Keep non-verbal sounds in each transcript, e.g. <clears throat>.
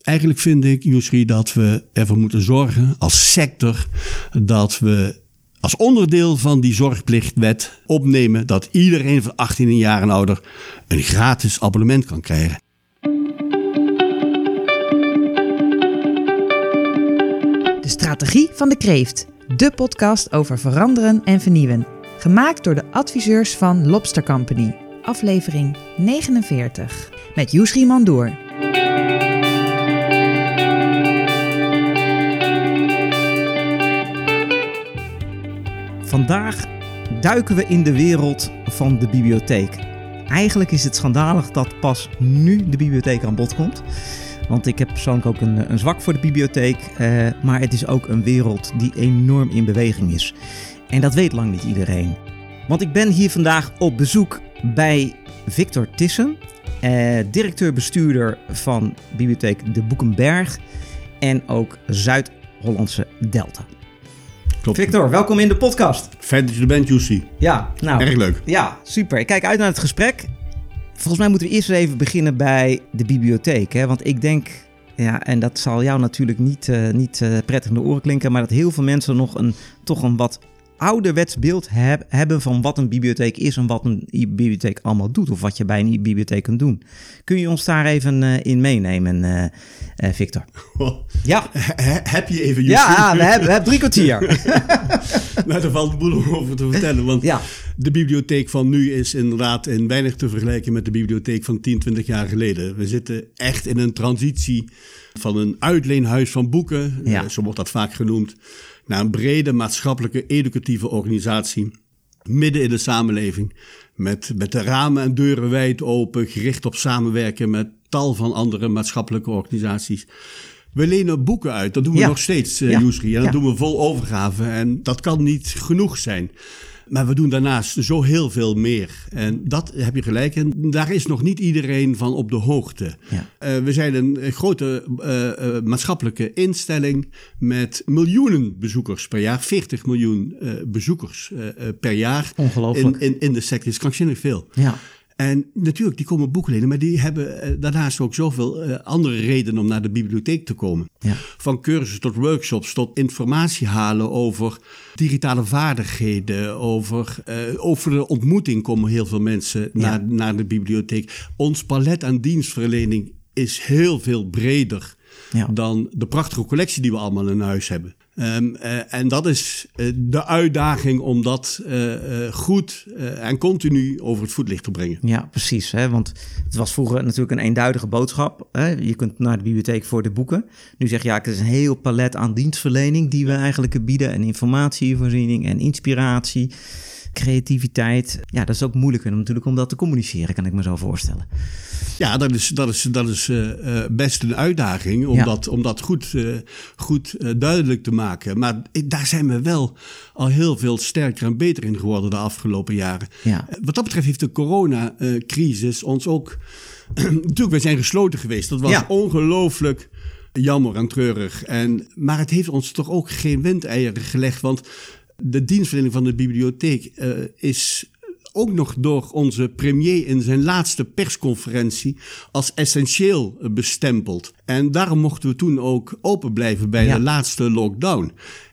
Eigenlijk vind ik, Yusri, dat we ervoor moeten zorgen als sector dat we als onderdeel van die zorgplichtwet opnemen dat iedereen van 18 jaar en ouder een gratis abonnement kan krijgen. De Strategie van de Kreeft. De podcast over veranderen en vernieuwen. Gemaakt door de adviseurs van Lobster Company. Aflevering 49. Met Yusri Mandoor. Vandaag duiken we in de wereld van de bibliotheek. Eigenlijk is het schandalig dat pas nu de bibliotheek aan bod komt. Want ik heb persoonlijk ook een, een zwak voor de bibliotheek. Eh, maar het is ook een wereld die enorm in beweging is. En dat weet lang niet iedereen. Want ik ben hier vandaag op bezoek bij Victor Tissen, eh, directeur-bestuurder van Bibliotheek De Boekenberg en ook Zuid-Hollandse Delta. Klopt. Victor, welkom in de podcast. Fijn dat je er bent, Jussi. Ja, nou. Erg leuk. Ja, super. Ik kijk uit naar het gesprek. Volgens mij moeten we eerst even beginnen bij de bibliotheek. Hè? Want ik denk, ja, en dat zal jou natuurlijk niet, uh, niet uh, prettig in de oren klinken, maar dat heel veel mensen nog een, toch een wat ouderwets beeld heb, hebben van wat een bibliotheek is en wat een bibliotheek allemaal doet. Of wat je bij een bibliotheek kunt doen. Kun je ons daar even uh, in meenemen, uh, uh, Victor? Ja. <laughs> He, heb je even... Ja, we hebben, we hebben drie kwartier. <laughs> <laughs> nou, daar valt de boel over te vertellen. Want ja. de bibliotheek van nu is inderdaad in weinig te vergelijken met de bibliotheek van 10, 20 jaar geleden. We zitten echt in een transitie van een uitleenhuis van boeken, Ja. zo wordt dat vaak genoemd, naar een brede maatschappelijke educatieve organisatie midden in de samenleving. Met, met de ramen en deuren wijd open, gericht op samenwerken met tal van andere maatschappelijke organisaties. We lenen boeken uit, dat doen we Ja. nog steeds, uh, Ja. En dat Ja. doen we vol overgave. En dat kan niet genoeg zijn. Maar we doen daarnaast zo heel veel meer. En dat heb je gelijk. En daar is nog niet iedereen van op de hoogte. Ja. Uh, we zijn een grote uh, uh, maatschappelijke instelling met miljoenen bezoekers per jaar. 40 miljoen uh, bezoekers per jaar. Ongelooflijk. In, in, in de sector is krankzinnig veel. Ja. En natuurlijk, die komen boeken lenen, maar die hebben uh, daarnaast ook zoveel uh, andere redenen om naar de bibliotheek te komen. Ja. Van cursussen tot workshops, tot informatie halen over digitale vaardigheden, over, uh, over de ontmoeting komen heel veel mensen Ja. naar, naar de bibliotheek. Ons palet aan dienstverlening is heel veel breder Ja. dan de prachtige collectie die we allemaal in huis hebben. Um, uh, en dat is uh, de uitdaging om dat uh, goed en continu over het voetlicht te brengen. Ja, precies. Hè? Want het was vroeger natuurlijk een eenduidige boodschap. Hè? Je kunt naar de bibliotheek voor de boeken. Nu zeg je, ja, het is een heel palet aan dienstverlening die we eigenlijk bieden. En informatievoorziening en inspiratie, creativiteit. Ja, dat is ook moeilijker natuurlijk om dat te communiceren, kan ik me zo voorstellen. Ja, dat is, dat is, dat is uh, best een uitdaging om, Ja. dat, om dat goed, uh, goed uh, duidelijk te maken. Maar daar zijn we wel al heel veel sterker en beter in geworden de afgelopen jaren. Ja. Wat dat betreft heeft de coronacrisis ons ook... <clears throat> Natuurlijk, wij zijn gesloten geweest. Dat was Ja. ongelooflijk jammer en treurig. En, maar het heeft ons toch ook geen windeieren gelegd. Want de dienstverlening van de bibliotheek uh, is ook nog door onze premier in zijn laatste persconferentie als essentieel bestempeld. En daarom mochten we toen ook open blijven bij Ja. de laatste lockdown.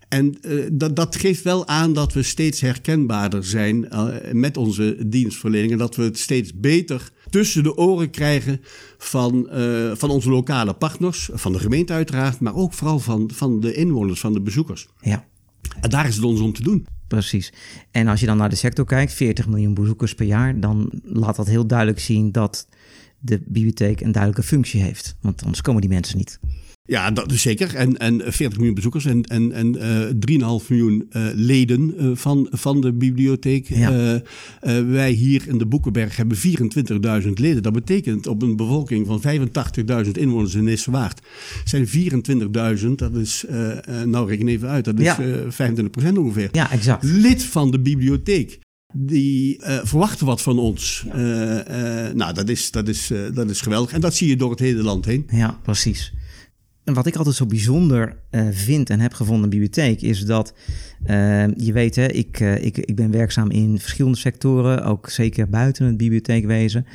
En uh, dat, dat geeft wel aan dat we steeds herkenbaarder zijn uh, met onze dienstverlening. En dat we het steeds beter tussen de oren krijgen van, uh, van onze lokale partners, van de gemeente uiteraard, maar ook vooral van, van de inwoners, van de bezoekers. Ja, En daar is het ons om te doen. precies. En als je dan naar de sector kijkt, 40 miljoen bezoekers per jaar, dan laat dat heel duidelijk zien dat de bibliotheek een duidelijke functie heeft. Want anders komen die mensen niet. Ja, dat is zeker. En, en 40 miljoen bezoekers en, en, en uh, 3,5 miljoen uh, leden uh, van, van de bibliotheek. Ja. wij hier in de Boekenberg hebben 24.000 leden. Dat betekent op een bevolking van 85.000 inwoners in Nissewaard zijn 24.000, dat is, nou reken even uit, dat is Ja. 25% ongeveer. Ja, exact. Lid van de bibliotheek. Die uh, verwachten wat van ons. Uh, uh, nou, dat is, dat, is, dat is geweldig. En dat zie je door het hele land heen. Ja, precies. Wat ik altijd zo bijzonder uh, vind en heb gevonden in bibliotheek is dat uh, je weet, hè, ik, uh, ik, ik ben werkzaam in verschillende sectoren, ook zeker buiten het bibliotheekwezen.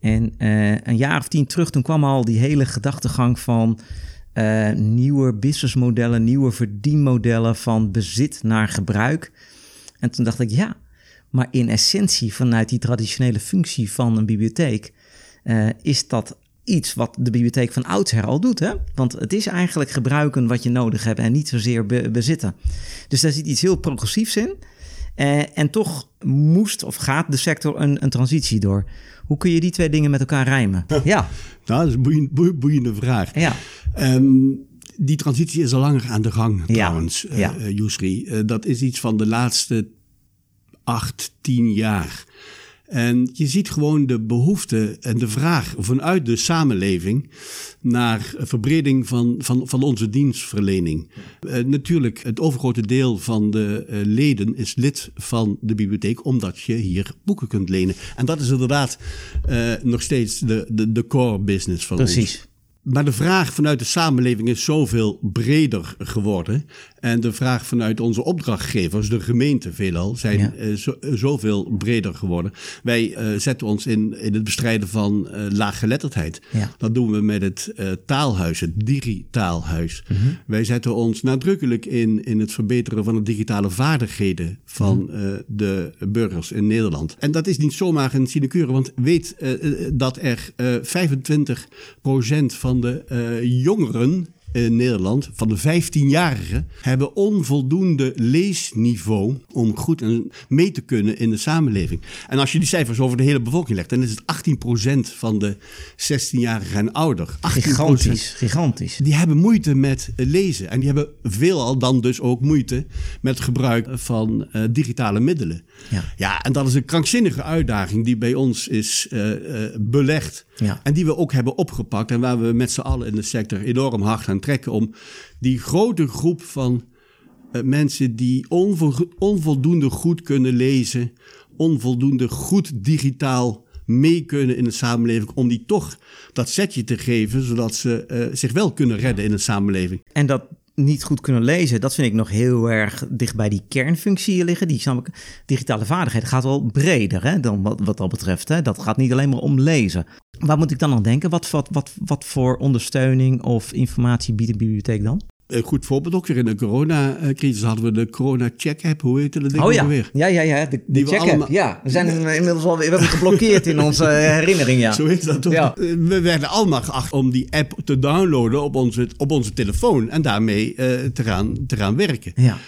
En eh, een jaar of tien terug, toen kwam al die hele gedachtegang van nieuwe businessmodellen, nieuwe verdienmodellen van bezit naar gebruik. En toen dacht ik, ja, maar in essentie vanuit die traditionele functie van een bibliotheek is dat iets wat de bibliotheek van oudsher al doet. Hè? Want het is eigenlijk gebruiken wat je nodig hebt en niet zozeer bezitten. Dus daar zit iets heel progressiefs in. Uh, en toch moest of gaat de sector een, een, transitie door. Hoe kun je die twee dingen met elkaar rijmen? <laughs> Ja. nou, dat is een boeiende, boeiende vraag. Ja. Um, die transitie is al langer aan de gang trouwens, ja. Uh, Yusri. Uh, dat is iets van de laatste acht, tien jaar. En je ziet gewoon de behoefte en de vraag vanuit de samenleving naar verbreding van, van, van onze dienstverlening. Uh, natuurlijk, het overgrote deel van de uh, leden is lid van de bibliotheek, omdat je hier boeken kunt lenen. En dat is inderdaad uh, nog steeds de, de, de core business van Precies. ons. Precies. Maar de vraag vanuit de samenleving is zoveel breder geworden. En de vraag vanuit onze opdrachtgevers, de gemeente veelal, zijn ja. uh, zo, zoveel breder geworden. Wij uh, zetten ons in, in het bestrijden van uh, laaggeletterdheid. Ja. Dat doen we met het taalhuis, het digitaalhuis. Mm -hmm. Wij zetten ons nadrukkelijk in, in het verbeteren van de digitale vaardigheden van mm -hmm. de burgers in Nederland. En dat is niet zomaar een sinecure, want weet dat er 25% van de jongeren in Nederland, van de 15-jarigen, hebben onvoldoende leesniveau om goed mee te kunnen in de samenleving. En als je die cijfers over de hele bevolking legt, dan is het 18% van de 16-jarigen en ouder. 18%, gigantisch, gigantisch. Die hebben moeite met lezen. En die hebben veelal dan dus ook moeite met gebruik van uh, digitale middelen. Ja. ja, en dat is een krankzinnige uitdaging die bij ons is uh, uh, belegd. Ja. En die we ook hebben opgepakt en waar we met z'n allen in de sector enorm hard aan om die grote groep van uh, mensen die onvo onvoldoende goed kunnen lezen, onvoldoende goed digitaal mee kunnen in de samenleving, om die toch dat setje te geven, zodat ze uh, zich wel kunnen redden in de samenleving. En dat niet goed kunnen lezen, dat vind ik nog heel erg dicht bij die kernfunctie liggen. Die digitale vaardigheid gaat wel breder hè, dan wat, wat dat betreft. Hè. Dat gaat niet alleen maar om lezen. Waar moet ik dan aan denken? Wat, wat, wat, wat voor ondersteuning of informatie biedt de bibliotheek dan? Een goed voorbeeld ook weer in de coronacrisis hadden we de corona check app. Hoe heet dat ding oh, ja. weer? Ja, ja, ja. De, de check app. Allemaal... Ja, we zijn inmiddels al we hebben geblokkeerd in onze herinnering. Ja. <laughs> Zo is dat toch? Ja. We werden allemaal geacht om die app te downloaden op onze, op onze telefoon en daarmee uh, te, gaan, te gaan werken. Ja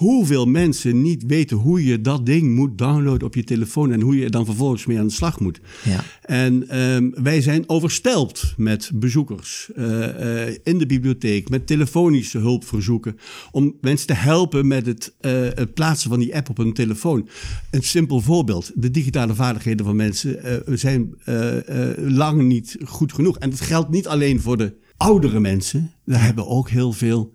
hoeveel mensen niet weten hoe je dat ding moet downloaden op je telefoon en hoe je er dan vervolgens mee aan de slag moet. Ja. En um, wij zijn overstelpt met bezoekers uh, uh, in de bibliotheek, met telefonische hulpverzoeken, om mensen te helpen met het, uh, het, plaatsen van die app op hun telefoon. Een simpel voorbeeld: de digitale vaardigheden van mensen zijn lang niet goed genoeg. En dat geldt niet alleen voor de oudere mensen, we hebben ook heel veel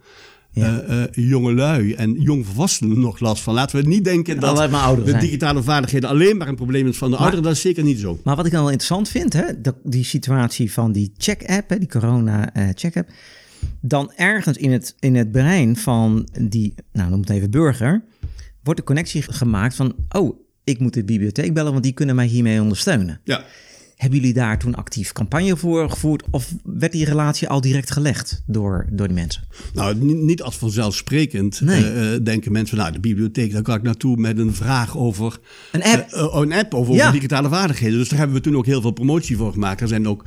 ja. uh, uh, jongelui en jongvolwassenen nog last van. Laten we niet denken dat de zijn. digitale vaardigheden alleen maar een probleem is van de maar, ouderen. Dat is zeker niet zo. Maar wat ik dan wel interessant vind, hè, dat, die situatie van die check-app, die corona-check-app. Uh, dan ergens in het, in het brein van die, nou noem het even burger, wordt de connectie gemaakt van, oh, ik moet de bibliotheek bellen, want die kunnen mij hiermee ondersteunen. Ja. Hebben jullie daar toen actief campagne voor gevoerd? Of werd die relatie al direct gelegd door, door die mensen? Nou, niet als vanzelfsprekend nee. uh, denken mensen... nou, de bibliotheek, daar kan ik naartoe met een vraag over... Een app? Uh, een app over, ja. over digitale vaardigheden. Dus daar hebben we toen ook heel veel promotie voor gemaakt. Er zijn ook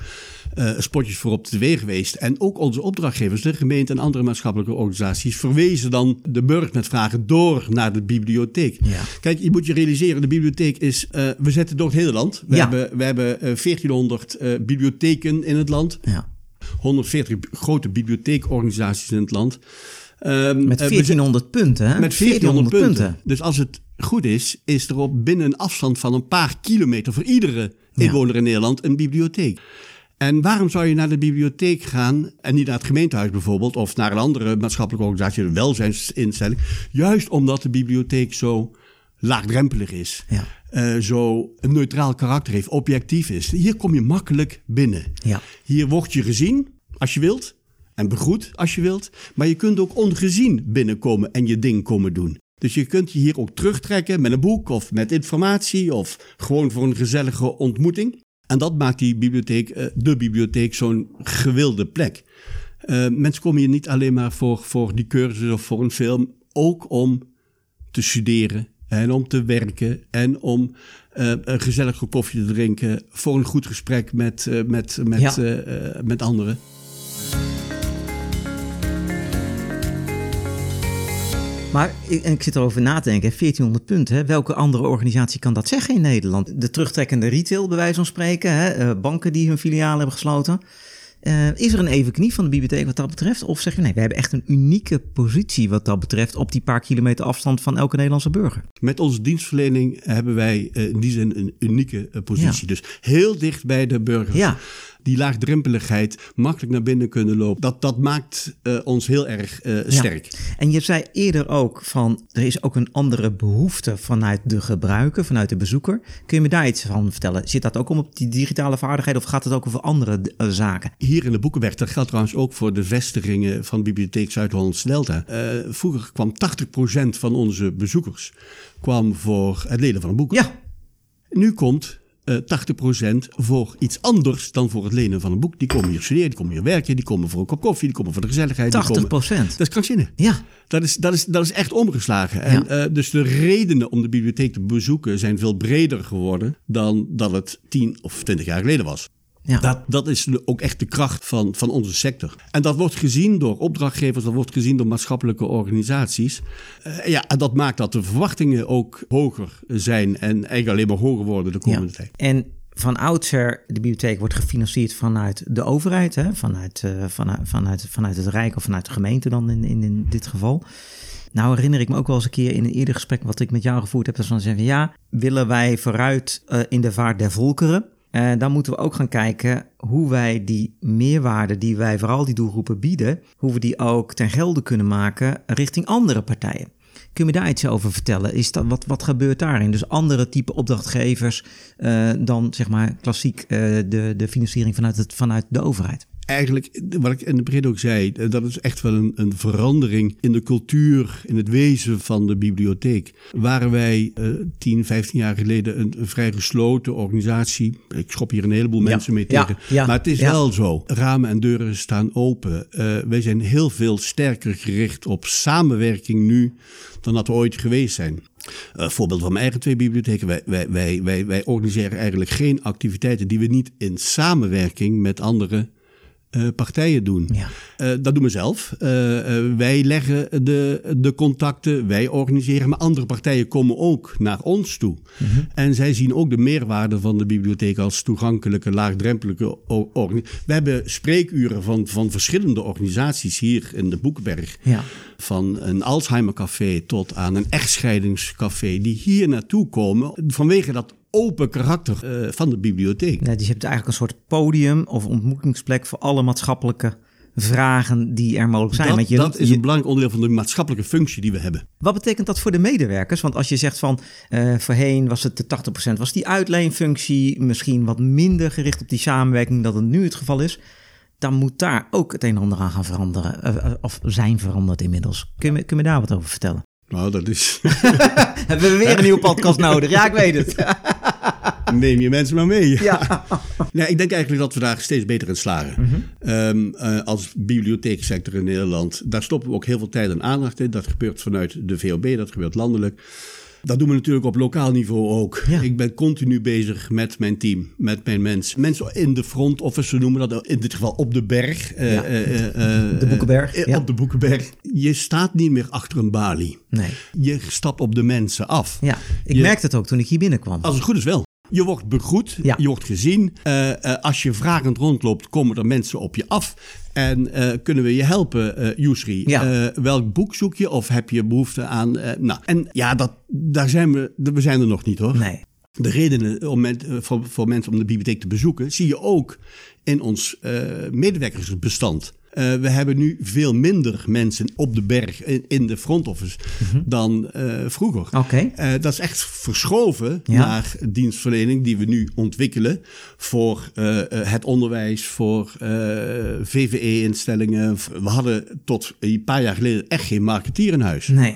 uh, spotjes voor op de weg geweest. En ook onze opdrachtgevers, de gemeente en andere maatschappelijke organisaties... verwezen dan de burger met vragen door naar de bibliotheek. Ja. Kijk, je moet je realiseren, de bibliotheek is... we zetten door het hele land. We ja. hebben... We hebben 1400 uh, bibliotheken in het land. Ja. 140 grote bibliotheekorganisaties in het land. Um, met 1400 uh, punten, hè? Met 1400, 1400 punten. punten. Dus als het goed is, is er op binnen een afstand van een paar kilometer voor iedere inwoner ja. in Nederland een bibliotheek. En waarom zou je naar de bibliotheek gaan en niet naar het gemeentehuis bijvoorbeeld, of naar een andere maatschappelijke organisatie, een welzijnsinstelling? Juist omdat de bibliotheek zo laagdrempelig is. Ja. Uh, zo een neutraal karakter heeft, objectief is. Hier kom je makkelijk binnen. Ja. Hier word je gezien als je wilt en begroet als je wilt. Maar je kunt ook ongezien binnenkomen en je ding komen doen. Dus je kunt je hier ook terugtrekken met een boek of met informatie of gewoon voor een gezellige ontmoeting. En dat maakt die bibliotheek, uh, de bibliotheek, zo'n gewilde plek. Uh, mensen komen hier niet alleen maar voor, voor die cursus of voor een film, ook om te studeren en om te werken en om uh, een gezellige koffie te drinken voor een goed gesprek met, uh, met, met, ja. uh, met anderen. Maar en ik zit erover na te denken, 1400 punten. Hè? Welke andere organisatie kan dat zeggen in Nederland? De terugtrekkende retail, bij wijze van spreken. Hè? banken die hun filialen hebben gesloten. Uh, is er een even knie van de bibliotheek wat dat betreft? Of zeg je nee, we hebben echt een unieke positie wat dat betreft op die paar kilometer afstand van elke Nederlandse burger? Met onze dienstverlening hebben wij uh, in die zin een unieke uh, positie. Ja. Dus heel dicht bij de burgers. Ja die laagdrempeligheid, makkelijk naar binnen kunnen lopen. Dat, dat maakt uh, ons heel erg uh, sterk. Ja. En je zei eerder ook van er is ook een andere behoefte vanuit de gebruiker, vanuit de bezoeker. Kun je me daar iets van vertellen? Zit dat ook om op die digitale vaardigheden of gaat het ook over andere uh, zaken? Hier in de Boekenberg, dat geldt trouwens ook voor de vestigingen van Bibliotheek Zuid-Hollands Delta. vroeger kwam 80% van onze bezoekers kwam voor het lenen van een boek. Ja. Nu komt uh, 80% voor iets anders dan voor het lenen van een boek. Die komen hier studeren, die komen hier werken, die komen voor een kop koffie, die komen voor de gezelligheid. 80%? Die komen, dat is krankzinnig. Ja. Dat is, dat is, dat is echt omgeslagen. En, Ja. uh, dus de redenen om de bibliotheek te bezoeken zijn veel breder geworden dan dat het 10 of 20 jaar geleden was. Ja. Dat, dat is ook echt de kracht van, van onze sector. En dat wordt gezien door opdrachtgevers, dat wordt gezien door maatschappelijke organisaties. Eh, ja, en dat maakt dat de verwachtingen ook hoger zijn en eigenlijk alleen maar hoger worden de komende Ja. tijd. En van oudsher, de bibliotheek wordt gefinancierd vanuit de overheid, hè? Vanuit, eh, vanuit, vanuit, vanuit het Rijk of vanuit de gemeente dan in, in, in dit geval. Nou herinner ik me ook wel eens een keer in een eerder gesprek wat ik met jou gevoerd heb, dat ze van zeggen, ja, willen wij vooruit eh, in de vaart der volkeren? Eh, dan moeten we ook gaan kijken hoe wij die meerwaarde die wij vooral die doelgroepen bieden, hoe we die ook ten gelde kunnen maken richting andere partijen. Kun je me daar iets over vertellen? Is dat, wat, wat gebeurt daarin? Dus andere type opdrachtgevers eh, dan zeg maar klassiek eh, de, de financiering vanuit, het, vanuit de overheid. Eigenlijk, wat ik in het begin ook zei, dat is echt wel een, een verandering in de cultuur, in het wezen van de bibliotheek. Waren wij eh 10, 15 jaar geleden een, een vrij gesloten organisatie. Ik schop hier een heleboel Ja. mensen mee tegen. ja, Maar het is wel zo. Ramen en deuren staan open. Eh, wij zijn heel veel sterker gericht op samenwerking nu dan dat we ooit geweest zijn. Eh voorbeeld van mijn eigen twee bibliotheken. Wij, wij, wij, wij, wij organiseren eigenlijk geen activiteiten die we niet in samenwerking met andere eh, partijen doen. Ja. Eh, dat doen we zelf. Eh, wij leggen de, de contacten, wij organiseren, maar andere partijen komen ook naar ons toe. En zij zien ook de meerwaarde van de bibliotheek als toegankelijke, laagdrempelige organisatie. We hebben spreekuren van, van verschillende organisaties hier in de Boekenberg. Ja. Van een Alzheimercafé tot aan een echtscheidingscafé, die hier naartoe komen vanwege dat open karakter eh, van de bibliotheek. Ja, dus je hebt eigenlijk een soort podium of ontmoetingsplek voor alle maatschappelijke vragen die er mogelijk zijn. Dat, Want je, dat is je- een belangrijk onderdeel van de maatschappelijke functie die we hebben. Wat betekent dat voor de medewerkers? Want als je zegt van eh, voorheen was het de 80%, was die uitleenfunctie misschien wat minder gericht op die samenwerking dan het nu het geval is. Dan moet daar ook het een en ander aan gaan veranderen. eh, of zijn veranderd inmiddels. Kun je, kun je me daar wat over vertellen? Nou, dat is. <laughs> Hebben we weer een nieuwe podcast nodig? Ja, ik weet het. <laughs> Neem je mensen maar mee. Ja. <laughs> Nee, ik denk eigenlijk dat we daar steeds beter in slagen. Mhm. Ehm, eh, als bibliotheeksector in Nederland, daar stoppen we ook heel veel tijd en aandacht in. Dat gebeurt vanuit de VOB, dat gebeurt landelijk. Dat doen we natuurlijk op lokaal niveau ook. Ja. Ik ben continu bezig met mijn team, met mijn mensen. Mensen in de front office, we noemen dat in dit geval op de berg. eh, Ja. eh, De Boekenberg, ja. Op de Boekenberg. Je staat niet meer achter een balie. Nee. Je stapt op de mensen af. Ja, ik Je- merkte het ook toen ik hier binnenkwam. Als het goed is wel. Je wordt begroet, Ja. je wordt gezien. Eh, eh, als je vragend rondloopt, komen er mensen op je af. En eh, kunnen we je helpen, Yusri? Ja. Eh, welk boek zoek je of heb je behoefte aan... nou, en ja, dat, daar zijn we, we zijn er nog niet hoor. Nee. De redenen om eh, voor, voor mensen om de bibliotheek te bezoeken... zie je ook in ons medewerkersbestand. Eh, we hebben nu veel minder mensen op de berg in, in de front office dan eh, vroeger. Oké. Eh, dat is echt verschoven Ja. naar dienstverlening die we nu ontwikkelen voor het onderwijs, voor VVE-instellingen. We hadden tot een paar jaar geleden echt geen marketeer in huis. Nee.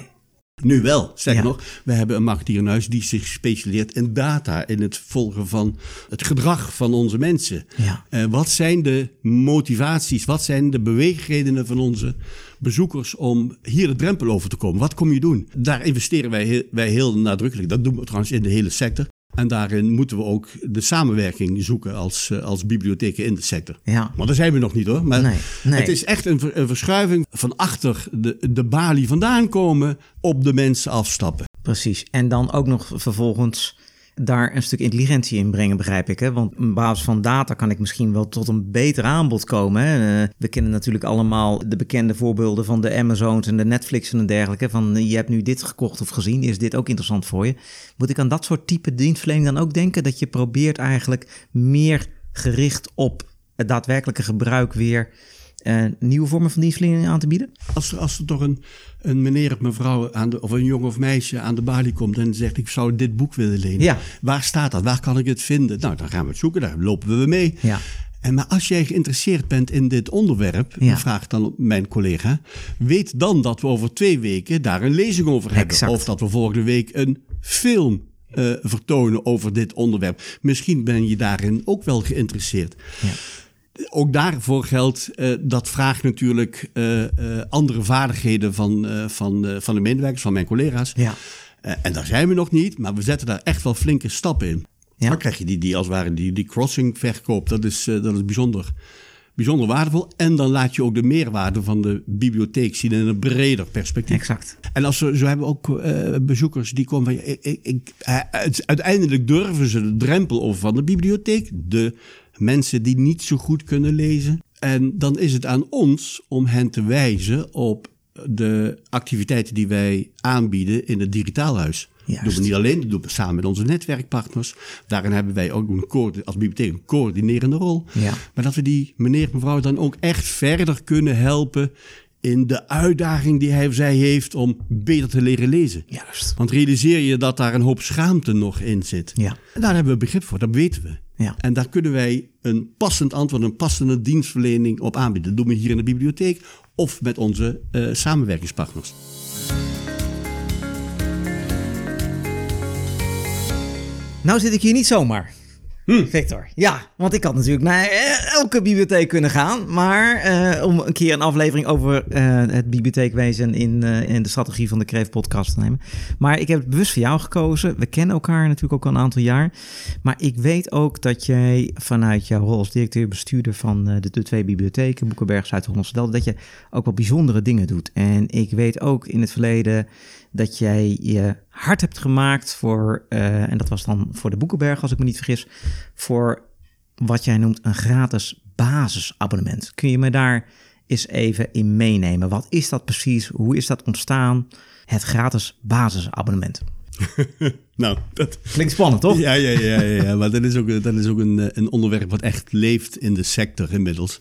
Nu wel. Ja. nog, we hebben een huis die zich specialiseert in data, in het volgen van het gedrag van onze mensen. Ja. Eh, wat zijn de motivaties, wat zijn de beweegredenen van onze bezoekers om hier de drempel over te komen? Wat kom je doen? Daar investeren wij wij heel nadrukkelijk. Dat doen we trouwens in de hele sector. En daarin moeten we ook de samenwerking zoeken als, eh, als bibliotheken in de sector. Ja. Maar daar zijn we nog niet hoor. Maar Nee, nee. het is echt een, een verschuiving van achter de, de balie vandaan komen op de mensen afstappen. Precies. En dan ook nog vervolgens daar een stuk intelligentie in brengen, begrijp ik. Hè? Want op basis van data kan ik misschien wel tot een beter aanbod komen. Hè? Eh, We kennen natuurlijk allemaal de bekende voorbeelden van de Amazons en de Netflix en dergelijke. Van eh, je hebt nu dit gekocht of gezien, is dit ook interessant voor je? Moet ik aan dat soort type dienstverlening dan ook denken? Dat je probeert eigenlijk meer gericht op het daadwerkelijke gebruik weer eh, nieuwe vormen van dienstverlening aan te bieden? Als er, als er toch een, een meneer of mevrouw aan de, of een jongen of meisje aan de balie komt en zegt: Ik zou dit boek willen lenen. Ja. Waar staat dat? Waar kan ik het vinden? Nou, dan gaan we het zoeken, daar lopen we mee. Ja. En maar als jij geïnteresseerd bent in dit onderwerp, Ja. vraagt dan mijn collega, weet dan dat we over twee weken daar een lezing over hebben. Exact. Of dat we volgende week een film eh, vertonen over dit onderwerp. Misschien ben je daarin ook wel geïnteresseerd. Ja. Ook daarvoor geldt, eh, dat vraagt natuurlijk eh, eh, andere vaardigheden van, van, van de medewerkers, van mijn collega's. Ja. En daar zijn we nog niet, maar we zetten daar echt wel flinke stappen in. Ja. Dan krijg je die, die als het ware die, die crossing verkoop. Dat is, dat is bijzonder, bijzonder waardevol. En dan laat je ook de meerwaarde van de bibliotheek zien in een breder perspectief. Exact. En als we, zo hebben we ook bezoekers die komen van... Ik, ik, ik- uit- uiteindelijk durven ze de drempel over van de bibliotheek. De mensen die niet zo goed kunnen lezen. En dan is het aan ons om hen te wijzen op de activiteiten die wij aanbieden in het digitaalhuis. Dat Juist. doen we niet alleen, dat doen we samen met onze netwerkpartners. Daarin hebben wij ook een als bibliotheek een coördinerende rol. Ja. Maar dat we die meneer mevrouw dan ook echt verder kunnen helpen in de uitdaging die hij of zij heeft om beter te leren lezen. Juist. Want realiseer je dat daar een hoop schaamte nog in zit. Ja. En daar hebben we begrip voor, dat weten we. Ja. En daar kunnen wij een passend antwoord, een passende dienstverlening op aanbieden. Dat doen we hier in de bibliotheek of met onze eh, samenwerkingspartners. Nou zit ik hier niet zomaar. Victor. Ja, want ik had natuurlijk naar eh, elke bibliotheek kunnen gaan. Maar eh, om een keer een aflevering over eh, het bibliotheekwezen in, in de strategie van de Kreef podcast te nemen. Maar ik heb het bewust voor jou gekozen. We kennen elkaar natuurlijk ook al een aantal jaar. Maar ik weet ook dat jij vanuit jouw rol als directeur-bestuurder van eh, de, de twee bibliotheken, Boekenberg, Zuid-Hollandse dat je ook wel bijzondere dingen doet. En ik weet ook in het verleden dat jij je hard hebt gemaakt voor, eh, en dat was dan voor de Boekenberg, als ik me niet vergis, voor wat jij noemt een gratis basisabonnement. Kun je me daar eens even in meenemen? Wat is dat precies? Hoe is dat ontstaan? Het gratis basisabonnement. <laughs> Nou, dat, Klinkt spannend, toch? Ja, ja, ja, ja, ja. maar dat is ook, dat is ook een, eh, een onderwerp wat echt leeft in de sector inmiddels.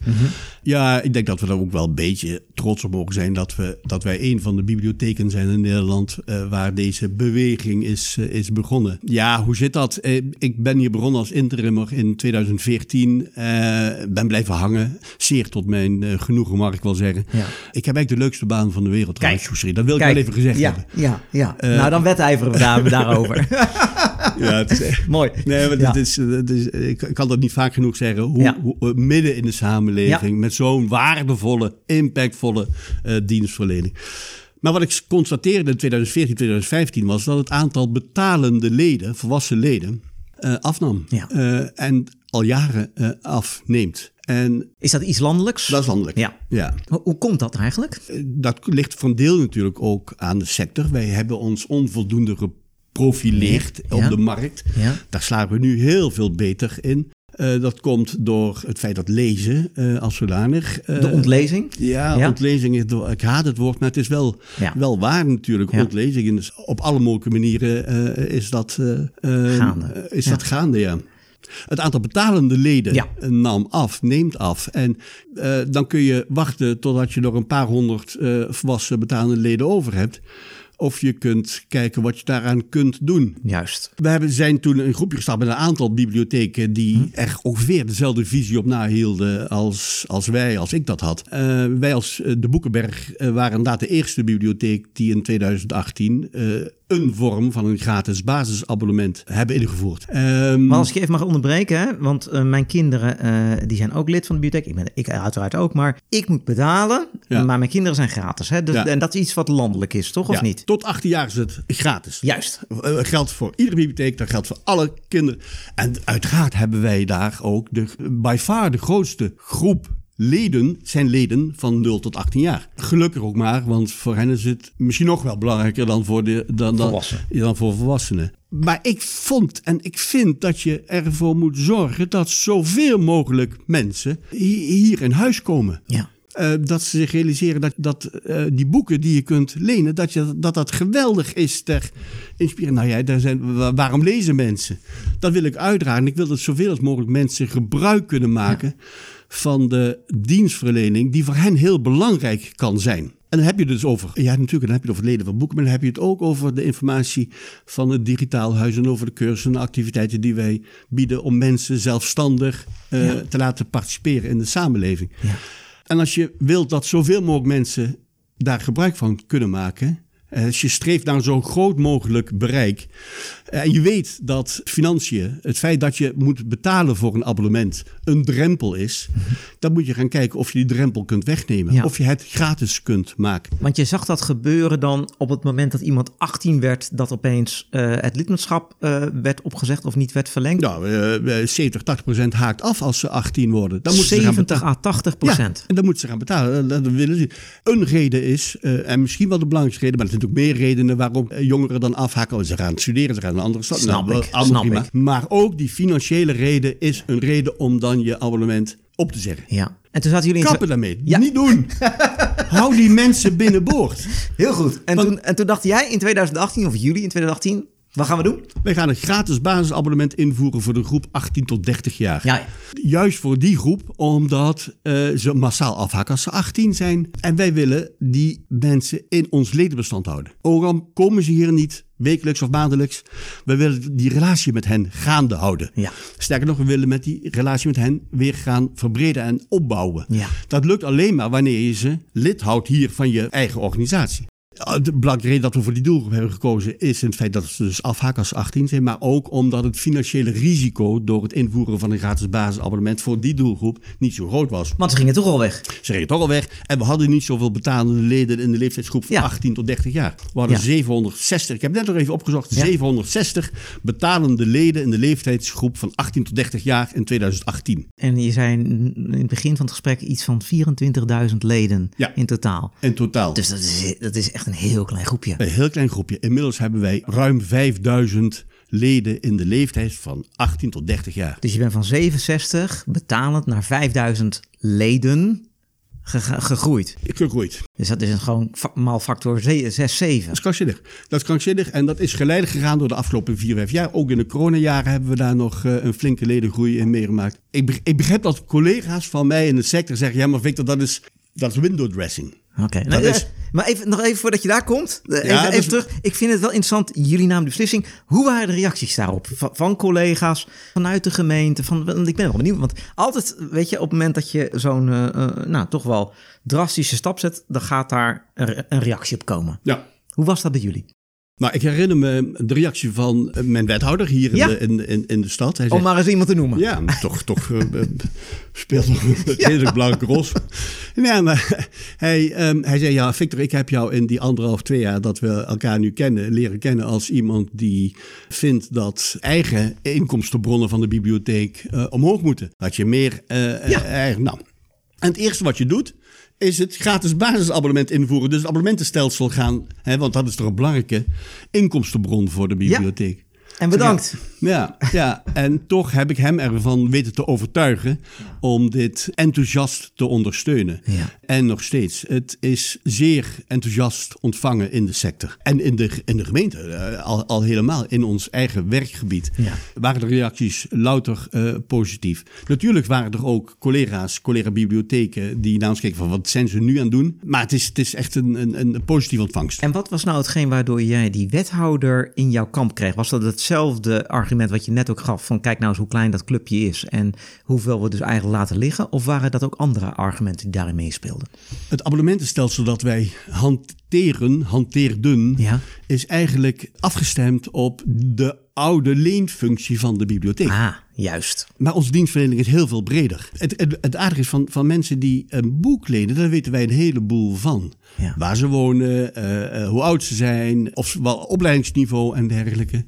Ja, ik denk dat we daar ook wel een beetje trots op mogen zijn dat, we, dat wij een van de bibliotheken zijn in Nederland eh, waar deze beweging is, eh, is begonnen. Ja, hoe zit dat? Ik ben hier begonnen als interimmer in 2014. eh, ben blijven hangen, zeer tot mijn genoegen mag ik wel zeggen. Ja. Ik heb eigenlijk de leukste baan van de wereld trouwens, Kijk. Dat wil ik Kijk, wel even gezegd ja, hebben. Ja, ja. nou, dan wedijveren we daar, <laughs> daarover. <laughs> Ja, het is echt... <laughs> Mooi. Nee, maar Ja. is, is, ik kan dat niet vaak genoeg zeggen. Hoe, Ja. hoe we midden in de samenleving met zo'n waardevolle, impactvolle eh, dienstverlening. Maar wat ik constateerde in 2014, 2015 was dat het aantal betalende leden, volwassen leden, eh, afnam. Eh, en al jaren eh, afneemt. En Is dat iets landelijks? dat is landelijk. Ja. ja. Hoe, komt dat eigenlijk? Eh, Dat ligt een deel natuurlijk ook aan de sector. Wij hebben ons onvoldoende geprofileerd Ja. op de markt. Ja. Daar slagen we nu heel veel beter in. Eh, dat komt door het feit dat lezen eh, als zodanig. eh, De ontlezing? ja, Ja. ontlezing. is Ik haat het woord, maar het is wel, Ja. wel waar natuurlijk. Ja. Ontlezing. En dus op alle mogelijke manieren is, dat, eh, eh, Gaande. is dat gaande, ja. Het aantal betalende leden Ja. nam af, neemt af. En dan kun je wachten totdat je nog een paar honderd eh, volwassen betalende leden over hebt. Of je kunt kijken wat je daaraan kunt doen. Juist. We hebben, zijn toen een groepje gestart met een aantal bibliotheken die Hm. er ongeveer dezelfde visie op nahielden als, als wij, als ik dat had. Eh, wij als eh, de Boekenberg eh, waren inderdaad de eerste bibliotheek die in 2018 eh, een vorm van een gratis basisabonnement hebben ingevoerd. Ehm, Maar als ik je even mag onderbreken, hè, want eh, mijn kinderen eh, die zijn ook lid van de bibliotheek. Ik, ben, ik uiteraard ook, maar ik moet betalen, Ja. maar mijn kinderen zijn gratis. Hè? Dus, Ja. En dat is iets wat landelijk is, toch? Of ja, niet? Tot 18 jaar is het gratis. Juist. Eh, geldt voor iedere bibliotheek, dat geldt voor alle kinderen. En uiteraard hebben wij daar ook de, by far de grootste groep leden, zijn leden van 0 tot 18 jaar. Gelukkig ook maar, want voor hen is het misschien nog wel belangrijker dan voor, de, dan, dan, Volwassenen. dan voor volwassenen. Maar ik vond en ik vind dat je ervoor moet zorgen dat zoveel mogelijk mensen hi- hier in huis komen. Ja. Eh, dat ze zich realiseren dat, dat eh, die boeken die je kunt lenen, dat je, dat, dat geweldig is ter inspiratie. Nou ja, daar zijn, wa- waarom lezen mensen? Dat wil ik uitdragen. Ik wil dat zoveel als mogelijk mensen gebruik kunnen maken van de dienstverlening die voor hen heel belangrijk kan zijn. En dan heb je het dus over, ja natuurlijk, dan heb je het over het leden van boeken, maar dan heb je het ook over de informatie van het digitaal huis en over de cursussen en activiteiten die wij bieden om mensen zelfstandig eh, Ja. te laten participeren in de samenleving. Ja. En als je wilt dat zoveel mogelijk mensen daar gebruik van kunnen maken. eh, Als je streeft naar zo'n groot mogelijk bereik. Eh, En je weet dat financiën, het feit dat je moet betalen voor een abonnement, een drempel is. <laughs> Dan moet je gaan kijken of je die drempel kunt wegnemen. Ja. Of je het gratis kunt maken. Want je zag dat gebeuren dan op het moment dat iemand 18 werd, dat opeens eh, het lidmaatschap eh, werd opgezegd of niet werd verlengd. Nou, eh, eh, 70, 80 procent haakt af als ze 18 worden. Dan moeten ze gaan 70 à 80 procent. Ja, en dan moeten ze gaan betalen. Dat willen ze. Een reden is, eh, en misschien wel de belangrijkste reden, maar er zijn natuurlijk meer redenen waarom eh, jongeren dan afhaken. Oh, Ze gaan studeren, ze gaan andere stad. Snap wel, ik, allemaal snap prima. ik. Maar ook die financiële reden is een reden om dan je abonnement op te zeggen. Ja. En toen zaten jullie in... Kappen daarmee. Ja. Niet doen. <laughs> Hou die mensen binnenboord. Heel goed. En, Want- toen, en toen dacht jij in 2018, of jullie in 2018, wat gaan we doen? Wij gaan een gratis basisabonnement invoeren voor de groep 18 tot 30 jaar. Ja, ja. Juist voor die groep, omdat eh, ze massaal afhaken als ze 18 zijn. En wij willen die mensen in ons ledenbestand houden. Ook al komen ze hier niet wekelijks of maandelijks. We willen die relatie met hen gaande houden. Ja. Sterker nog, we willen met die relatie met hen weer gaan verbreden en opbouwen. Ja. Dat lukt alleen maar wanneer je ze lid houdt hier van je eigen organisatie. De belangrijke reden dat we voor die doelgroep hebben gekozen is het feit dat ze dus afhaken als ze 18 zijn, maar ook omdat het financiële risico door het invoeren van een gratis basisabonnement voor die doelgroep niet zo groot was. Want ze gingen toch al weg. Ze reden toch al weg en we hadden niet zoveel betalende leden in de leeftijdsgroep van Ja. 18 tot 30 jaar. We hadden Ja. 760, ik heb net nog even opgezocht, Ja. 760 betalende leden in de leeftijdsgroep van 18 tot 30 jaar in 2018. En je zei in het begin van het gesprek iets van 24.000 leden in totaal. In totaal. Dus dat is, dat is echt een heel klein groepje. Een heel klein groepje. Inmiddels hebben wij ruim 5000 leden in de leeftijd van 18 tot 30 jaar. Dus je bent van 67 betalend naar 5000 leden ge- ge- gegroeid. Gegroeid. Dus dat is een gewoon maal factor 6, 7. Dat is krankzinnig. Dat is krankzinnig en dat is geleidelijk gegaan door de afgelopen 4, 5 jaar. Ook in de coronajaren hebben we daar nog eh, een flinke ledengroei in meegemaakt. Ik, ik begrijp dat collega's van mij in de sector zeggen... ja, maar Victor, dat is, dat is window dressing. Oké, nou, is- eh, maar even, nog even voordat je daar komt. eh, Even, even is- terug. Ik vind het wel interessant. Jullie namen de beslissing. Hoe waren de reacties daarop? Van, van collega's, vanuit de gemeente? Van, ik ben wel benieuwd. Want altijd, weet je, op het moment dat je zo'n, eh, nou, toch wel drastische stap zet, dan gaat daar een, een reactie op komen. Ja. Hoe was dat bij jullie? Nou, ik herinner me de reactie van eh, mijn wethouder hier in, Ja. de, in, in, de stad. Hij Om zegt, maar eens iemand te noemen. Ja, toch, toch eh, speelt nog een <laughs> hele belangrijke rol. Ja, maar hij, ehm, hij zei, ja, Victor, ik heb jou in die anderhalf, twee jaar dat we elkaar nu kennen, leren kennen als iemand die vindt dat eigen inkomstenbronnen van de bibliotheek eh, omhoog moeten. Dat je meer eh, Ja. eigen, nou. En het eerste wat je doet, is het gratis basisabonnement invoeren. Dus het abonnementenstelsel gaan, hè, want dat is toch een belangrijke inkomstenbron voor de bibliotheek. En bedankt. Ja, ja, en toch heb ik hem ervan weten te overtuigen om dit enthousiast te ondersteunen. Ja. En nog steeds, het is zeer enthousiast ontvangen in de sector. En in de, in de gemeente, eh, al, al helemaal in ons eigen werkgebied, Ja. waren de reacties louter eh, positief. Natuurlijk waren er ook collega's, collega-bibliotheken, die naar ons keken van wat zijn ze nu aan het doen. Maar het is, het is echt een, een, een positieve ontvangst. En wat was nou hetgeen waardoor jij die wethouder in jouw kamp kreeg? Was dat hetzelfde argument wat je net ook gaf? Van kijk nou eens hoe klein dat clubje is en hoeveel we dus eigenlijk laten liggen? Of waren dat ook andere argumenten die daarin meespeelden? Het abonnementenstelsel dat wij hanteren, hanteerden, Ja. is eigenlijk afgestemd op de oude leenfunctie van de bibliotheek. Ah, juist. Maar onze dienstverlening is heel veel breder. Het, het, het aardige is van, van mensen die een boek lenen, daar weten wij een heleboel van. Ja. Waar ze wonen, eh, eh, hoe oud ze zijn, of wel opleidingsniveau en dergelijke.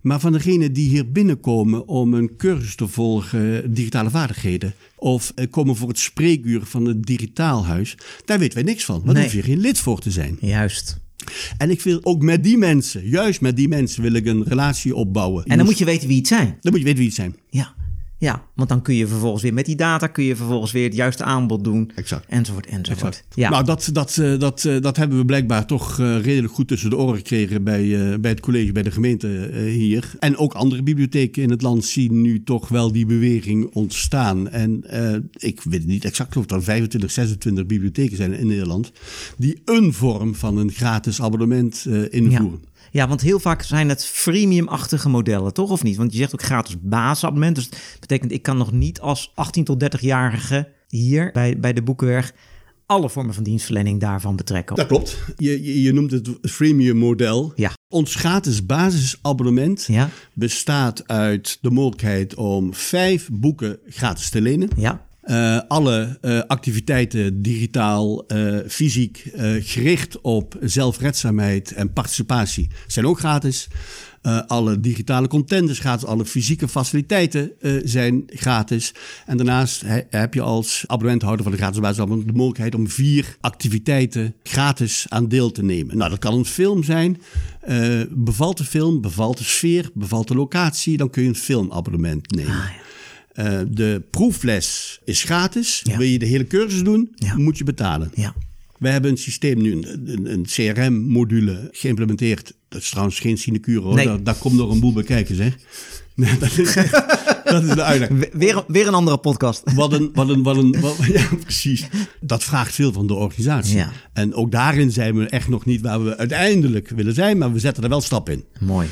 Maar van degenen die hier binnenkomen om een cursus te volgen, digitale vaardigheden, of eh, komen voor het spreekuur van het digitaalhuis, daar weten wij niks van. Want Nee. hoef je geen lid voor te zijn. Juist. En ik wil ook met die mensen, juist met die mensen, wil ik een relatie opbouwen. En dan moet je weten wie het zijn. dan moet je weten wie het zijn. Ja. Ja, want dan kun je vervolgens weer met die data kun je vervolgens weer het juiste aanbod doen. Exact. Enzovoort, enzovoort. Exact. Ja. Nou, dat, dat, eh, dat, eh, dat hebben we blijkbaar toch eh, redelijk goed tussen de oren gekregen bij, bij het college, bij de gemeente hier. En ook andere bibliotheken in het land zien nu toch wel die beweging ontstaan. En ik weet niet exact of er 25, 26 bibliotheken zijn in Nederland die een vorm van een gratis abonnement invoeren. Ja, want heel vaak zijn het freemium-achtige modellen, toch? Of niet? Want je zegt ook gratis basisabonnement. Dus dat betekent, ik kan nog niet als 18 tot 30-jarige hier bij, bij de Boekenwerg alle vormen van dienstverlening daarvan betrekken. Dat klopt. Je, je, je noemt het freemium model. Ja. Ons gratis basisabonnement Ja, bestaat uit de mogelijkheid om vijf boeken gratis te lenen. ja, Eh, alle eh, activiteiten digitaal, eh, fysiek, gericht op zelfredzaamheid en participatie zijn ook gratis. Alle digitale content is gratis, alle fysieke faciliteiten zijn gratis. En daarnaast he- heb je als abonnementhouder van de gratis basisabonnement de mogelijkheid om vier activiteiten gratis aan deel te nemen. Nou, dat kan een film zijn. Bevalt de film, bevalt de sfeer, bevalt de locatie, dan kun je een filmabonnement nemen. Ah. Eh, de proefles is gratis. Ja. Wil je de hele cursus doen, Ja. moet je betalen. ja. We hebben een systeem nu, een, een, CRM-module geïmplementeerd. Dat is trouwens geen sinecure hoor. Nee. Daar, daar komt nog een boel bij kijken zeg. <laughs> Nee, dat, is, <laughs> dat is de. We- Weer, weer een andere podcast. Wat een, wat een, wat een, wat- <laughs> ja precies. Dat vraagt veel van de organisatie. Ja. En ook daarin zijn we echt nog niet waar we uiteindelijk willen zijn. Maar we zetten er wel stap in. Mooi.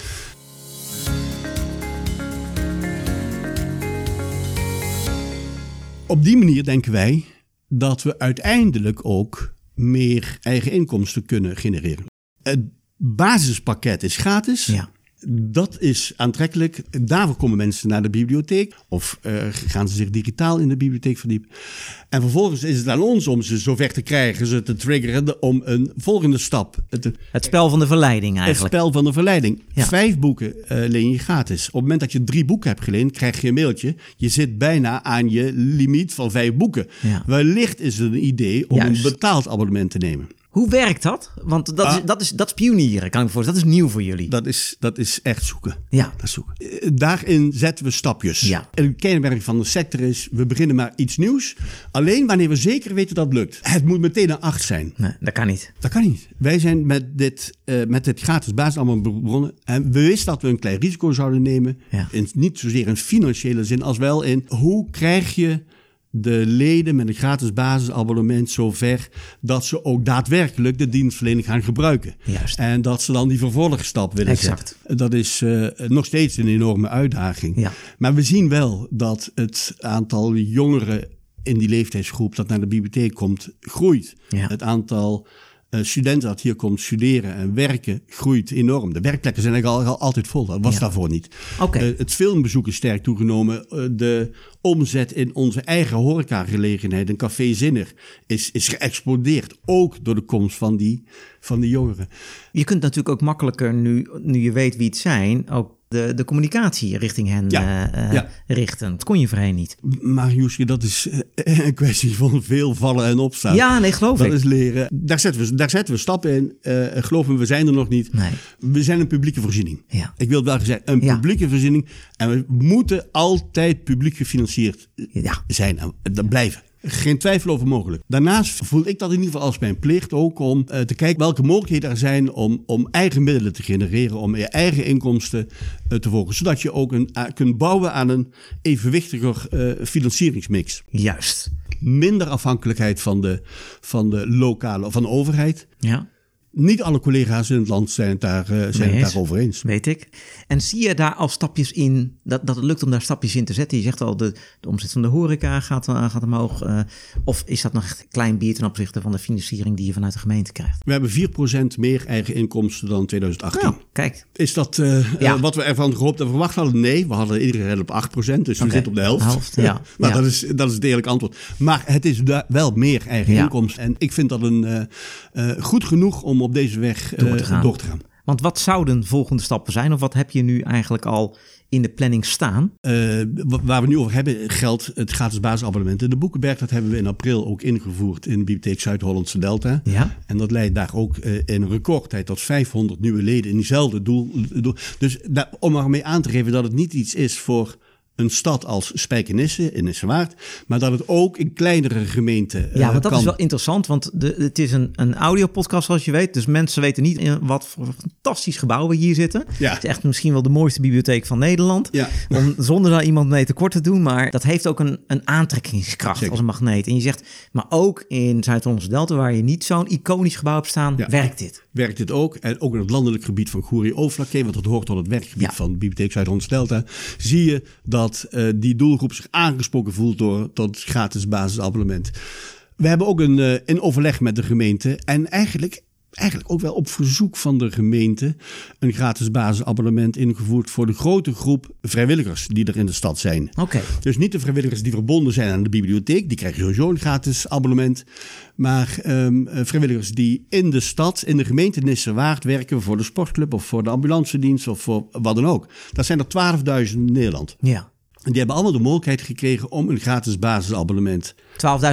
Op die manier denken wij dat we uiteindelijk ook meer eigen inkomsten kunnen genereren. Het basispakket is gratis. Ja. Dat is aantrekkelijk. Daarvoor komen mensen naar de bibliotheek of eh, gaan ze zich digitaal in de bibliotheek verdiepen. En vervolgens is het aan ons om ze zover te krijgen, ze te triggeren om een volgende stap. Het, Het spel van de verleiding het eigenlijk. spel van de verleiding. Ja. Vijf boeken eh, leen je gratis. Op het moment dat je drie boeken hebt geleend, krijg je een mailtje. Je zit bijna aan je limiet van vijf boeken. Ja. Wellicht is het een idee om Juist. een betaald abonnement te nemen. Hoe werkt dat? Want dat, is, Ah. dat, is, dat is pionieren, kan ik me voorstellen. Dat is nieuw voor jullie. Dat is, dat is echt zoeken. Ja. Dat zoeken. Eh, Daarin zetten we stapjes. Ja. En het kenmerk van de sector is, we beginnen maar iets nieuws. Alleen wanneer we zeker weten dat het lukt. Het moet meteen een acht zijn. Nee, dat kan niet. Dat kan niet. Wij zijn met dit, eh, met dit gratis basisabonnement begonnen. En we wisten dat we een klein risico zouden nemen. Ja. In, niet zozeer in financiële zin als wel in hoe krijg je de leden met een gratis basisabonnement zover dat ze ook daadwerkelijk de dienstverlening gaan gebruiken. Juist. En dat ze dan die vervolgstap willen Exact. zetten. Dat is eh, nog steeds een enorme uitdaging. Ja. Maar we zien wel dat het aantal jongeren in die leeftijdsgroep dat naar de bibliotheek komt, groeit. Ja. Het aantal studenten dat hier komt studeren en werken groeit enorm. De werkplekken zijn eigenlijk al, al altijd vol. Dat was Ja. daarvoor niet. Eh, het filmbezoek is sterk toegenomen. Eh, de omzet in onze eigen horecagelegenheid, een café Zinner, is, is geëxplodeerd. Ook door de komst van die, van die jongeren. Je kunt natuurlijk ook makkelijker, nu, nu je weet wie het zijn, ook de, de communicatie richting hen Ja, eh, eh, ja. richten. Dat kon je voorheen niet. Maar Joesje, dat is eh, <laughs> een kwestie van veel vallen en opstaan. Ja, nee, geloof Dat ik. is leren. Daar zetten we, daar zetten we stappen in. Eh geloof me, we zijn er nog niet. Nee. We zijn een publieke voorziening. Ja. Ik wil wel gezegd, een publieke voorziening. En we moeten altijd publiek gefinancierd Ja. zijn. En dat blijven. Geen twijfel over mogelijk. Daarnaast voel ik dat in ieder geval als mijn plicht ook om eh, te kijken welke mogelijkheden er zijn om, om eigen middelen te genereren, om je eigen inkomsten eh, te volgen. Zodat je ook een, a- kunt bouwen aan een evenwichtiger eh, financieringsmix. Juist. Minder afhankelijkheid van de, van de lokale, van de overheid. Ja. Niet alle collega's in het land zijn het, daar, eh, zijn het daarover eens. Weet ik. En zie je daar al stapjes in, dat, dat het lukt om daar stapjes in te zetten? Je zegt al, de, de omzet van de horeca gaat, eh, gaat omhoog. eh, of is dat nog echt klein bier ten opzichte van de financiering die je vanuit de gemeente krijgt? We hebben 4% meer eigen inkomsten dan 2018. Nou, kijk. Is dat Ja. wat we ervan gehoopt en verwacht hadden? Nee, we hadden iedereen op 8%, dus we Oké, zitten op de helft. helft, ja. <laughs> maar Ja. Dat, is, dat is het eerlijk antwoord. Maar het is wel meer eigen inkomsten. En ik vind dat een, goed genoeg om op deze weg eh, Door te gaan. door te gaan. Want wat zouden volgende stappen zijn? Of wat heb je nu eigenlijk al in de planning staan? Eh, wa- waar we nu over hebben geldt het gratis basisabonnement. In de Boekenberg, dat hebben we in april ook ingevoerd in de Bibliotheek Zuid-Hollandse Delta. Ja. En dat leidt daar ook eh, in een recordtijd tot 500 nieuwe leden in diezelfde doel. doel. Dus daar, om ermee aan te geven dat het niet iets is voor een stad als Spijkenisse in Nissewaard, maar dat het ook in kleinere gemeenten eh, Ja, want dat kan. is wel interessant, want de, het is een, een audiopodcast zoals je weet. Dus mensen weten niet in wat voor fantastisch gebouw we hier zitten. Ja. Het is echt misschien wel de mooiste bibliotheek van Nederland. Ja. Om, zonder daar iemand mee tekort te doen. Maar dat heeft ook een, een aantrekkingskracht Zeker. als een magneet. En je zegt, maar ook in Zuid-Hollandse Delta, waar je niet zo'n iconisch gebouw hebt staan, Ja. werkt dit. Werkt dit ook. En ook in het landelijk gebied van Goeree Overflakkee, want dat hoort tot het werkgebied Ja. van de Bibliotheek Zuid-Hollandse Delta, zie je dat eh, die doelgroep zich aangesproken voelt door het gratis basisabonnement. We hebben ook een, eh, in overleg met de gemeente en eigenlijk, eigenlijk ook wel op verzoek van de gemeente een gratis basisabonnement ingevoerd voor de grote groep vrijwilligers die er in de stad zijn. Oké. Dus niet de vrijwilligers die verbonden zijn aan de bibliotheek, die krijgen sowieso een gratis abonnement. Maar ehm, eh, vrijwilligers die in de stad, in de gemeente Nissewaard werken voor de sportclub of voor de ambulancedienst of voor wat dan ook. Dat zijn er 12.000 in Nederland. Ja. En die hebben allemaal de mogelijkheid gekregen om een gratis basisabonnement. 12.000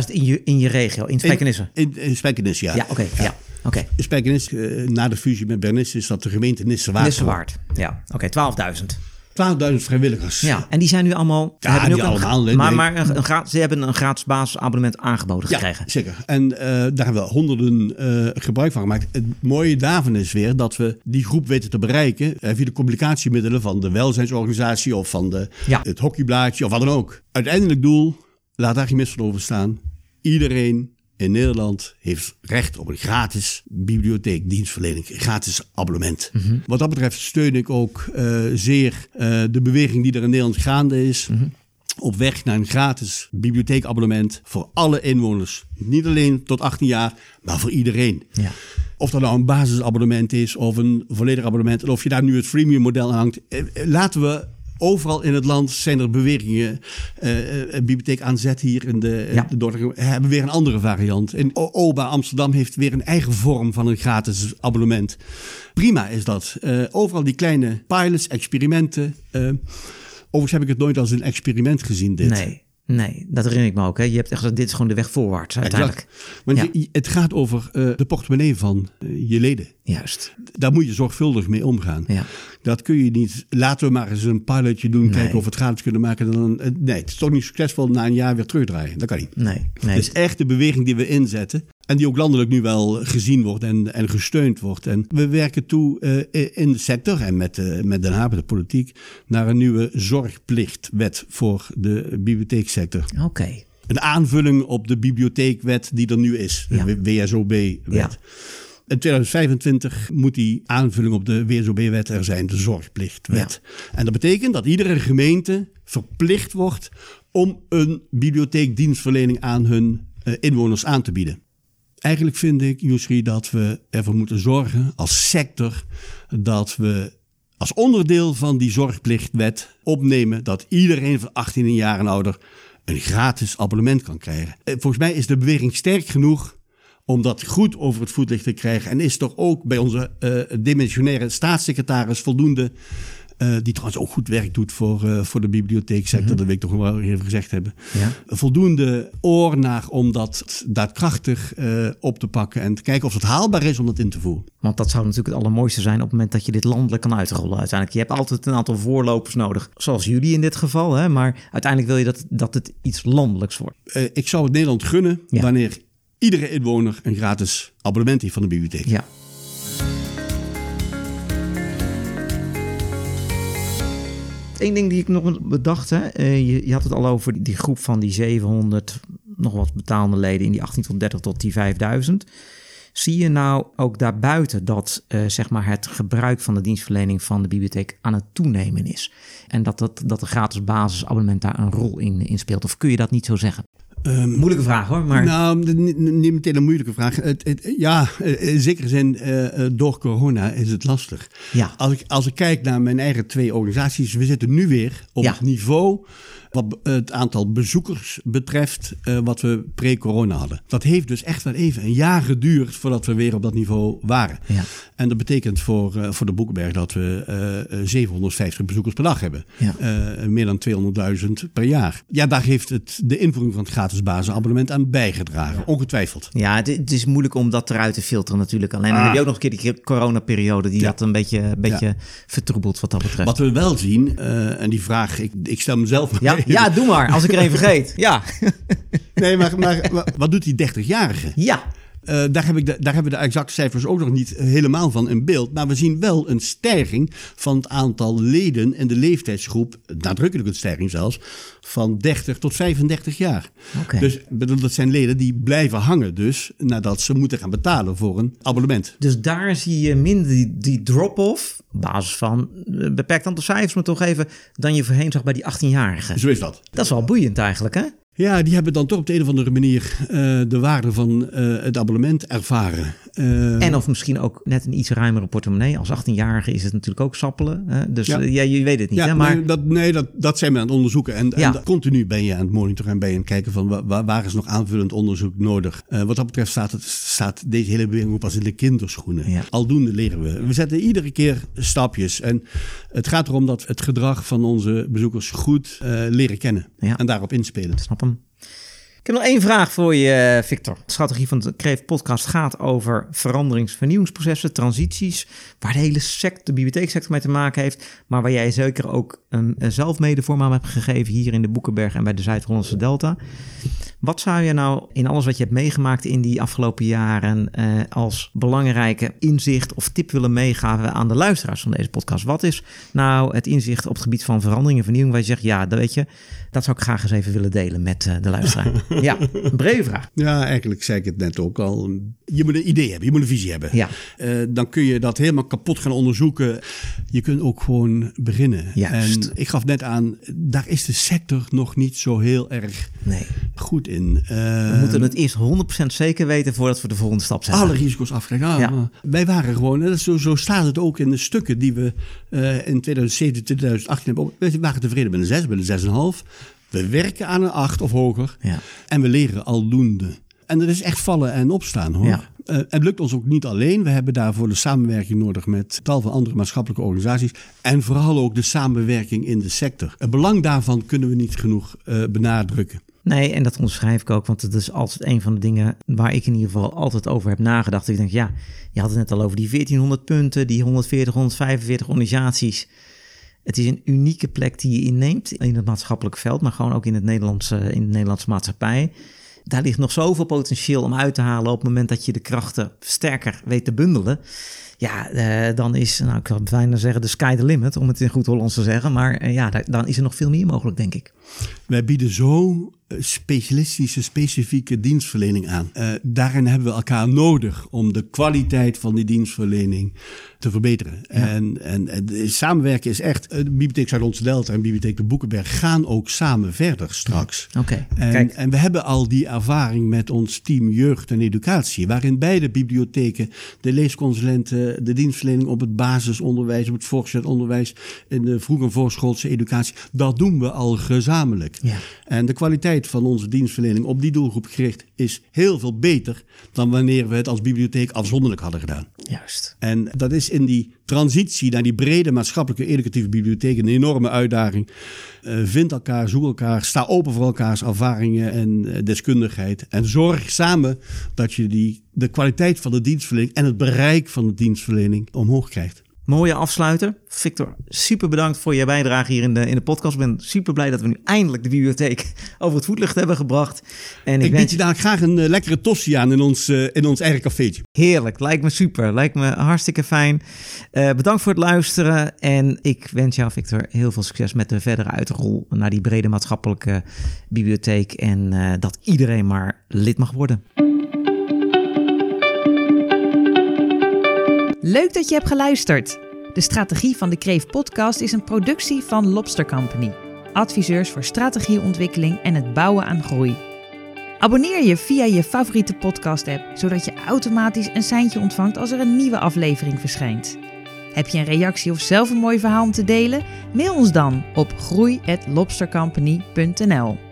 in je, in je regio, in Spijkenisse. In, in ja. Ja, oké. Ja. In Spijkenisse, eh, na de fusie met Bernisse, is dat de gemeente Nissewaard. Nissewaard. Ja, oké. 12.000. 12.000 vrijwilligers. Ja, en die zijn nu allemaal... Ja, hebben die ook allemaal, maar nee. maar een, ze hebben een gratis basisabonnement aangeboden Ja, gekregen. zeker. En eh, daar hebben we honderden eh, gebruik van gemaakt. Het mooie daarvan is weer dat we die groep weten te bereiken via de communicatiemiddelen van de welzijnsorganisatie of van de, Ja. het hockeyblaadje of wat dan ook. Uiteindelijk doel, laat daar geen mis van over staan. Iedereen in Nederland heeft recht op een gratis bibliotheek, dienstverlening, gratis abonnement. Wat dat betreft steun ik ook eh, zeer eh, de beweging die er in Nederland gaande is op weg naar een gratis bibliotheekabonnement voor alle inwoners. Niet alleen tot 18 jaar, maar voor iedereen. Ja. Of dat nou een basisabonnement is of een volledig abonnement. En of je daar nu het freemium model aan hangt. Eh, Laten we overal in het land zijn er bewegingen. eh, eh, bibliotheek aanzet hier in de, Ja. de Dordrecht. Hebben we weer een andere variant. En O- OBA Amsterdam heeft weer een eigen vorm van een gratis abonnement. Prima is dat. Eh, overal die kleine pilots, experimenten. eh, overigens heb ik het nooit als een experiment gezien dit. Nee, nee, dat herinner ik me ook. Hè. Je hebt echt dit is gewoon de weg voorwaarts uiteindelijk. Exact. Want Ja. je- het gaat over eh, de portemonnee van eh, je leden. Juist. Daar moet je zorgvuldig mee omgaan. Ja. Dat kun je niet. Laten we maar eens een pilotje doen, kijken of we het gratis kunnen maken. Dan, eh, nee, het is toch niet succesvol na een jaar weer terugdraaien. Dat kan niet. Nee, nee. Het is echt de beweging die we inzetten. En die ook landelijk nu wel gezien wordt en, en gesteund wordt. En we werken toe eh, in de sector en met, eh, met Den Haag, de politiek, naar een nieuwe zorgplichtwet voor de bibliotheeksector. Oké. Een aanvulling op de bibliotheekwet die er nu is, Ja. de WSOB-wet. Ja. In 2025 moet die aanvulling op de WSOB-wet er zijn, de zorgplichtwet. En dat betekent dat iedere gemeente verplicht wordt om een bibliotheekdienstverlening aan hun eh, inwoners aan te bieden. Eigenlijk vind ik, Yusri, dat we ervoor moeten zorgen als sector dat we als onderdeel van die zorgplichtwet opnemen dat iedereen van 18 jaar en ouder een gratis abonnement kan krijgen. Eh, Volgens mij is de beweging sterk genoeg om dat goed over het voetlicht te krijgen. En is toch ook bij onze eh, dimensionaire staatssecretaris voldoende Uh, die trouwens ook goed werk doet voor, uh, voor de bibliotheeksector. Mm -hmm. Dat wil ik toch wel even gezegd hebben. Ja. Voldoende oor naar om dat daadkrachtig uh, op te pakken. En te kijken of het haalbaar is om dat in te voeren. Want dat zou natuurlijk het allermooiste zijn op het moment dat je dit landelijk kan uitrollen. Uiteindelijk, je hebt altijd een aantal voorlopers nodig. Zoals jullie in dit geval. Hè? Maar uiteindelijk wil je dat, dat het iets landelijks wordt. ik zou het Nederland gunnen Ja. wanneer iedere inwoner een gratis abonnement heeft van de bibliotheek. Ja. Eén ding die ik nog bedacht, hè. Uh, je, je, had het al over die, groep van die 700 nog wat betaalde leden in die 18 tot 30 tot die 5000. Zie je nou ook daarbuiten dat uh, zeg maar het gebruik van de dienstverlening van de bibliotheek aan het toenemen is? En dat, dat, dat de gratis basisabonnement daar een rol in, in speelt? Of kun je dat niet zo zeggen? Um, Moeilijke vraag hoor. Maar... Nou, niet meteen een moeilijke vraag. Het, het, ja, in zekere zin, uh, door corona is het lastig. Ja. Als, ik, als ik kijk naar mijn eigen twee organisaties, we zitten nu weer op Ja. het niveau wat het aantal bezoekers betreft uh, wat we pre-corona hadden. Dat heeft dus echt wel even een jaar geduurd voordat we weer op dat niveau waren. Ja. En dat betekent voor, uh, voor de Boekenberg dat we uh, 750 bezoekers per dag hebben. Ja. Meer dan 200.000 per jaar. Ja, daar heeft het de invoering van het gratis basisabonnement aan bijgedragen. Ja. Ongetwijfeld. Ja, het, het, is moeilijk om dat eruit te filteren natuurlijk. Alleen dan Ah. heb je ook nog een keer die coronaperiode die Ja. dat een beetje, een beetje Ja. vertroebelt wat dat betreft. Wat we wel zien, en die vraag, ik, ik stel mezelf <laughs> maar <laughs> Ja, doe maar. Als ik er een vergeet. Ja. Nee, maar, maar, <laughs> maar wat doet die 30-jarige? Ja. Uh, daar, heb ik de, daar hebben we de exacte cijfers ook nog niet helemaal van in beeld. Maar we zien wel een stijging van het aantal leden in de leeftijdsgroep, nadrukkelijk een stijging zelfs, van 30 tot 35 jaar. Oké. Dus bedoel, dat zijn leden die blijven hangen dus nadat ze moeten gaan betalen voor een abonnement. Dus daar zie je minder die, die drop-off, op basis van eh, beperkt aantal cijfers, maar toch even, dan je voorheen zag bij die 18-jarigen. Zo is dat. Dat is wel boeiend eigenlijk, hè? Ja, die hebben dan toch op de een of andere manier uh, de waarde van uh, het abonnement ervaren. Uh, En of misschien ook net een iets ruimere portemonnee. Als 18-jarige is het natuurlijk ook sappelen. Hè? Dus Ja. je weet het niet. ja, hè? Maar nee, dat, nee dat, dat zijn we aan het onderzoeken. En, Ja. en continu ben je aan het monitoren en ben je aan het kijken van wa- waar, waar is nog aanvullend onderzoek nodig. Wat dat betreft staat, het, staat deze hele beweging pas in de kinderschoenen. Aldoende leren we. We zetten iedere keer stapjes. En het gaat erom dat we het gedrag van onze bezoekers goed leren kennen. En daarop inspelen. Snap. Ik heb nog één vraag voor je, Victor. De strategie van de Kreeft podcast gaat over veranderings- vernieuwingsprocessen, transities, waar de hele sector, de bibliotheeksector mee te maken heeft, maar waar jij zeker ook een, een zelf mede hebt gegeven hier in de Boekenberg en bij de Zuid-Hollandse Delta. Wat zou je nou in alles wat je hebt meegemaakt in die afgelopen jaren eh, als belangrijke inzicht of tip willen meegaven aan de luisteraars van deze podcast? Wat is nou het inzicht op het gebied van verandering en vernieuwing waar je zegt, ja, dat weet je, dat zou ik graag eens even willen delen met eh, de luisteraar? <laughs> ja, een brede vraag. Ja, eigenlijk zei ik het net ook al. Je moet een idee hebben, je moet een visie hebben. Ja. Uh, dan kun je dat helemaal kapot gaan onderzoeken. Je kunt ook gewoon beginnen. Juist. En ik gaf net aan, daar is de sector nog niet zo heel erg Nee. goed in. Uh, We moeten het eerst 100% zeker weten voordat we de volgende stap zetten. alle risico's afleggen. Ah, Ja. Wij waren gewoon, en is zo, zo staat het ook in de stukken die we uh, in 2017, 2018 hebben. We waren tevreden met een 6, met een 6,5. We werken aan een 8 of hoger. Ja. En we leren aldoende. En dat is echt vallen en opstaan hoor. Ja. Uh, het lukt ons ook niet alleen. We hebben daarvoor de samenwerking nodig met tal van andere maatschappelijke organisaties. En vooral ook de samenwerking in de sector. Het belang daarvan kunnen we niet genoeg uh, benadrukken. Nee, en dat onderschrijf ik ook, want het is altijd een van de dingen waar ik in ieder geval altijd over heb nagedacht. Ik denk, ja, je had het net al over die 1400 punten, die 140, 145 organisaties. Het is een unieke plek die je inneemt in het maatschappelijk veld, maar gewoon ook in, het Nederlandse, in de Nederlandse maatschappij. Daar ligt nog zoveel potentieel om uit te halen op het moment dat je de krachten sterker weet te bundelen. Ja, uh, dan is, nou, ik zou bijna zeggen, de sky the limit, om het in goed Hollands te zeggen. Maar uh, ja, dan is er nog veel meer mogelijk, denk ik. Wij bieden zo eh, specialistische, specifieke dienstverlening aan. Uh, daarin hebben we elkaar nodig om de kwaliteit van die dienstverlening te verbeteren. Ja. En, en, en samenwerken is echt. De Bibliotheek Zuid-Hollandse Delta en Bibliotheek de Boekenberg gaan ook samen verder straks. Oké. Okay, en, kijk. en we hebben al die ervaring met ons team jeugd en educatie, waarin beide bibliotheken, de leesconsulenten de, de dienstverlening op het basisonderwijs, op het voortgezet onderwijs, in de vroeg- en voorschoolse educatie. Dat doen we al gezamenlijk. Ja. En de kwaliteit van onze dienstverlening op die doelgroep gericht is heel veel beter dan wanneer we het als bibliotheek afzonderlijk hadden gedaan. Juist. En dat is in die transitie naar die brede maatschappelijke educatieve bibliotheek een enorme uitdaging. Uh, vind elkaar, zoek elkaar, sta open voor elkaars ervaringen en uh, deskundigheid. En zorg samen dat je die, de kwaliteit van de dienstverlening en het bereik van de dienstverlening omhoog krijgt. Mooie afsluiter. Victor, super bedankt voor je bijdrage hier in de, in de podcast. Ik ben super blij dat we nu eindelijk de bibliotheek <laughs> over het voetlicht hebben gebracht. En ik, ik bied je daar graag een uh, lekkere tossie aan in ons, uh, in ons eigen cafeetje. Heerlijk, lijkt me super. Lijkt me hartstikke fijn. Uh, bedankt voor het luisteren. En ik wens jou, Victor, heel veel succes met de verdere uitrol naar die brede maatschappelijke bibliotheek. En dat iedereen maar lid mag worden. Leuk dat je hebt geluisterd. De Strategie van de Kreef podcast is een productie van Lobster Company. Adviseurs voor strategieontwikkeling en het bouwen aan groei. Abonneer je via je favoriete podcast app, zodat je automatisch een seintje ontvangt als er een nieuwe aflevering verschijnt. Heb je een reactie of zelf een mooi verhaal om te delen? Mail ons dan op groei@lobstercompany.nl.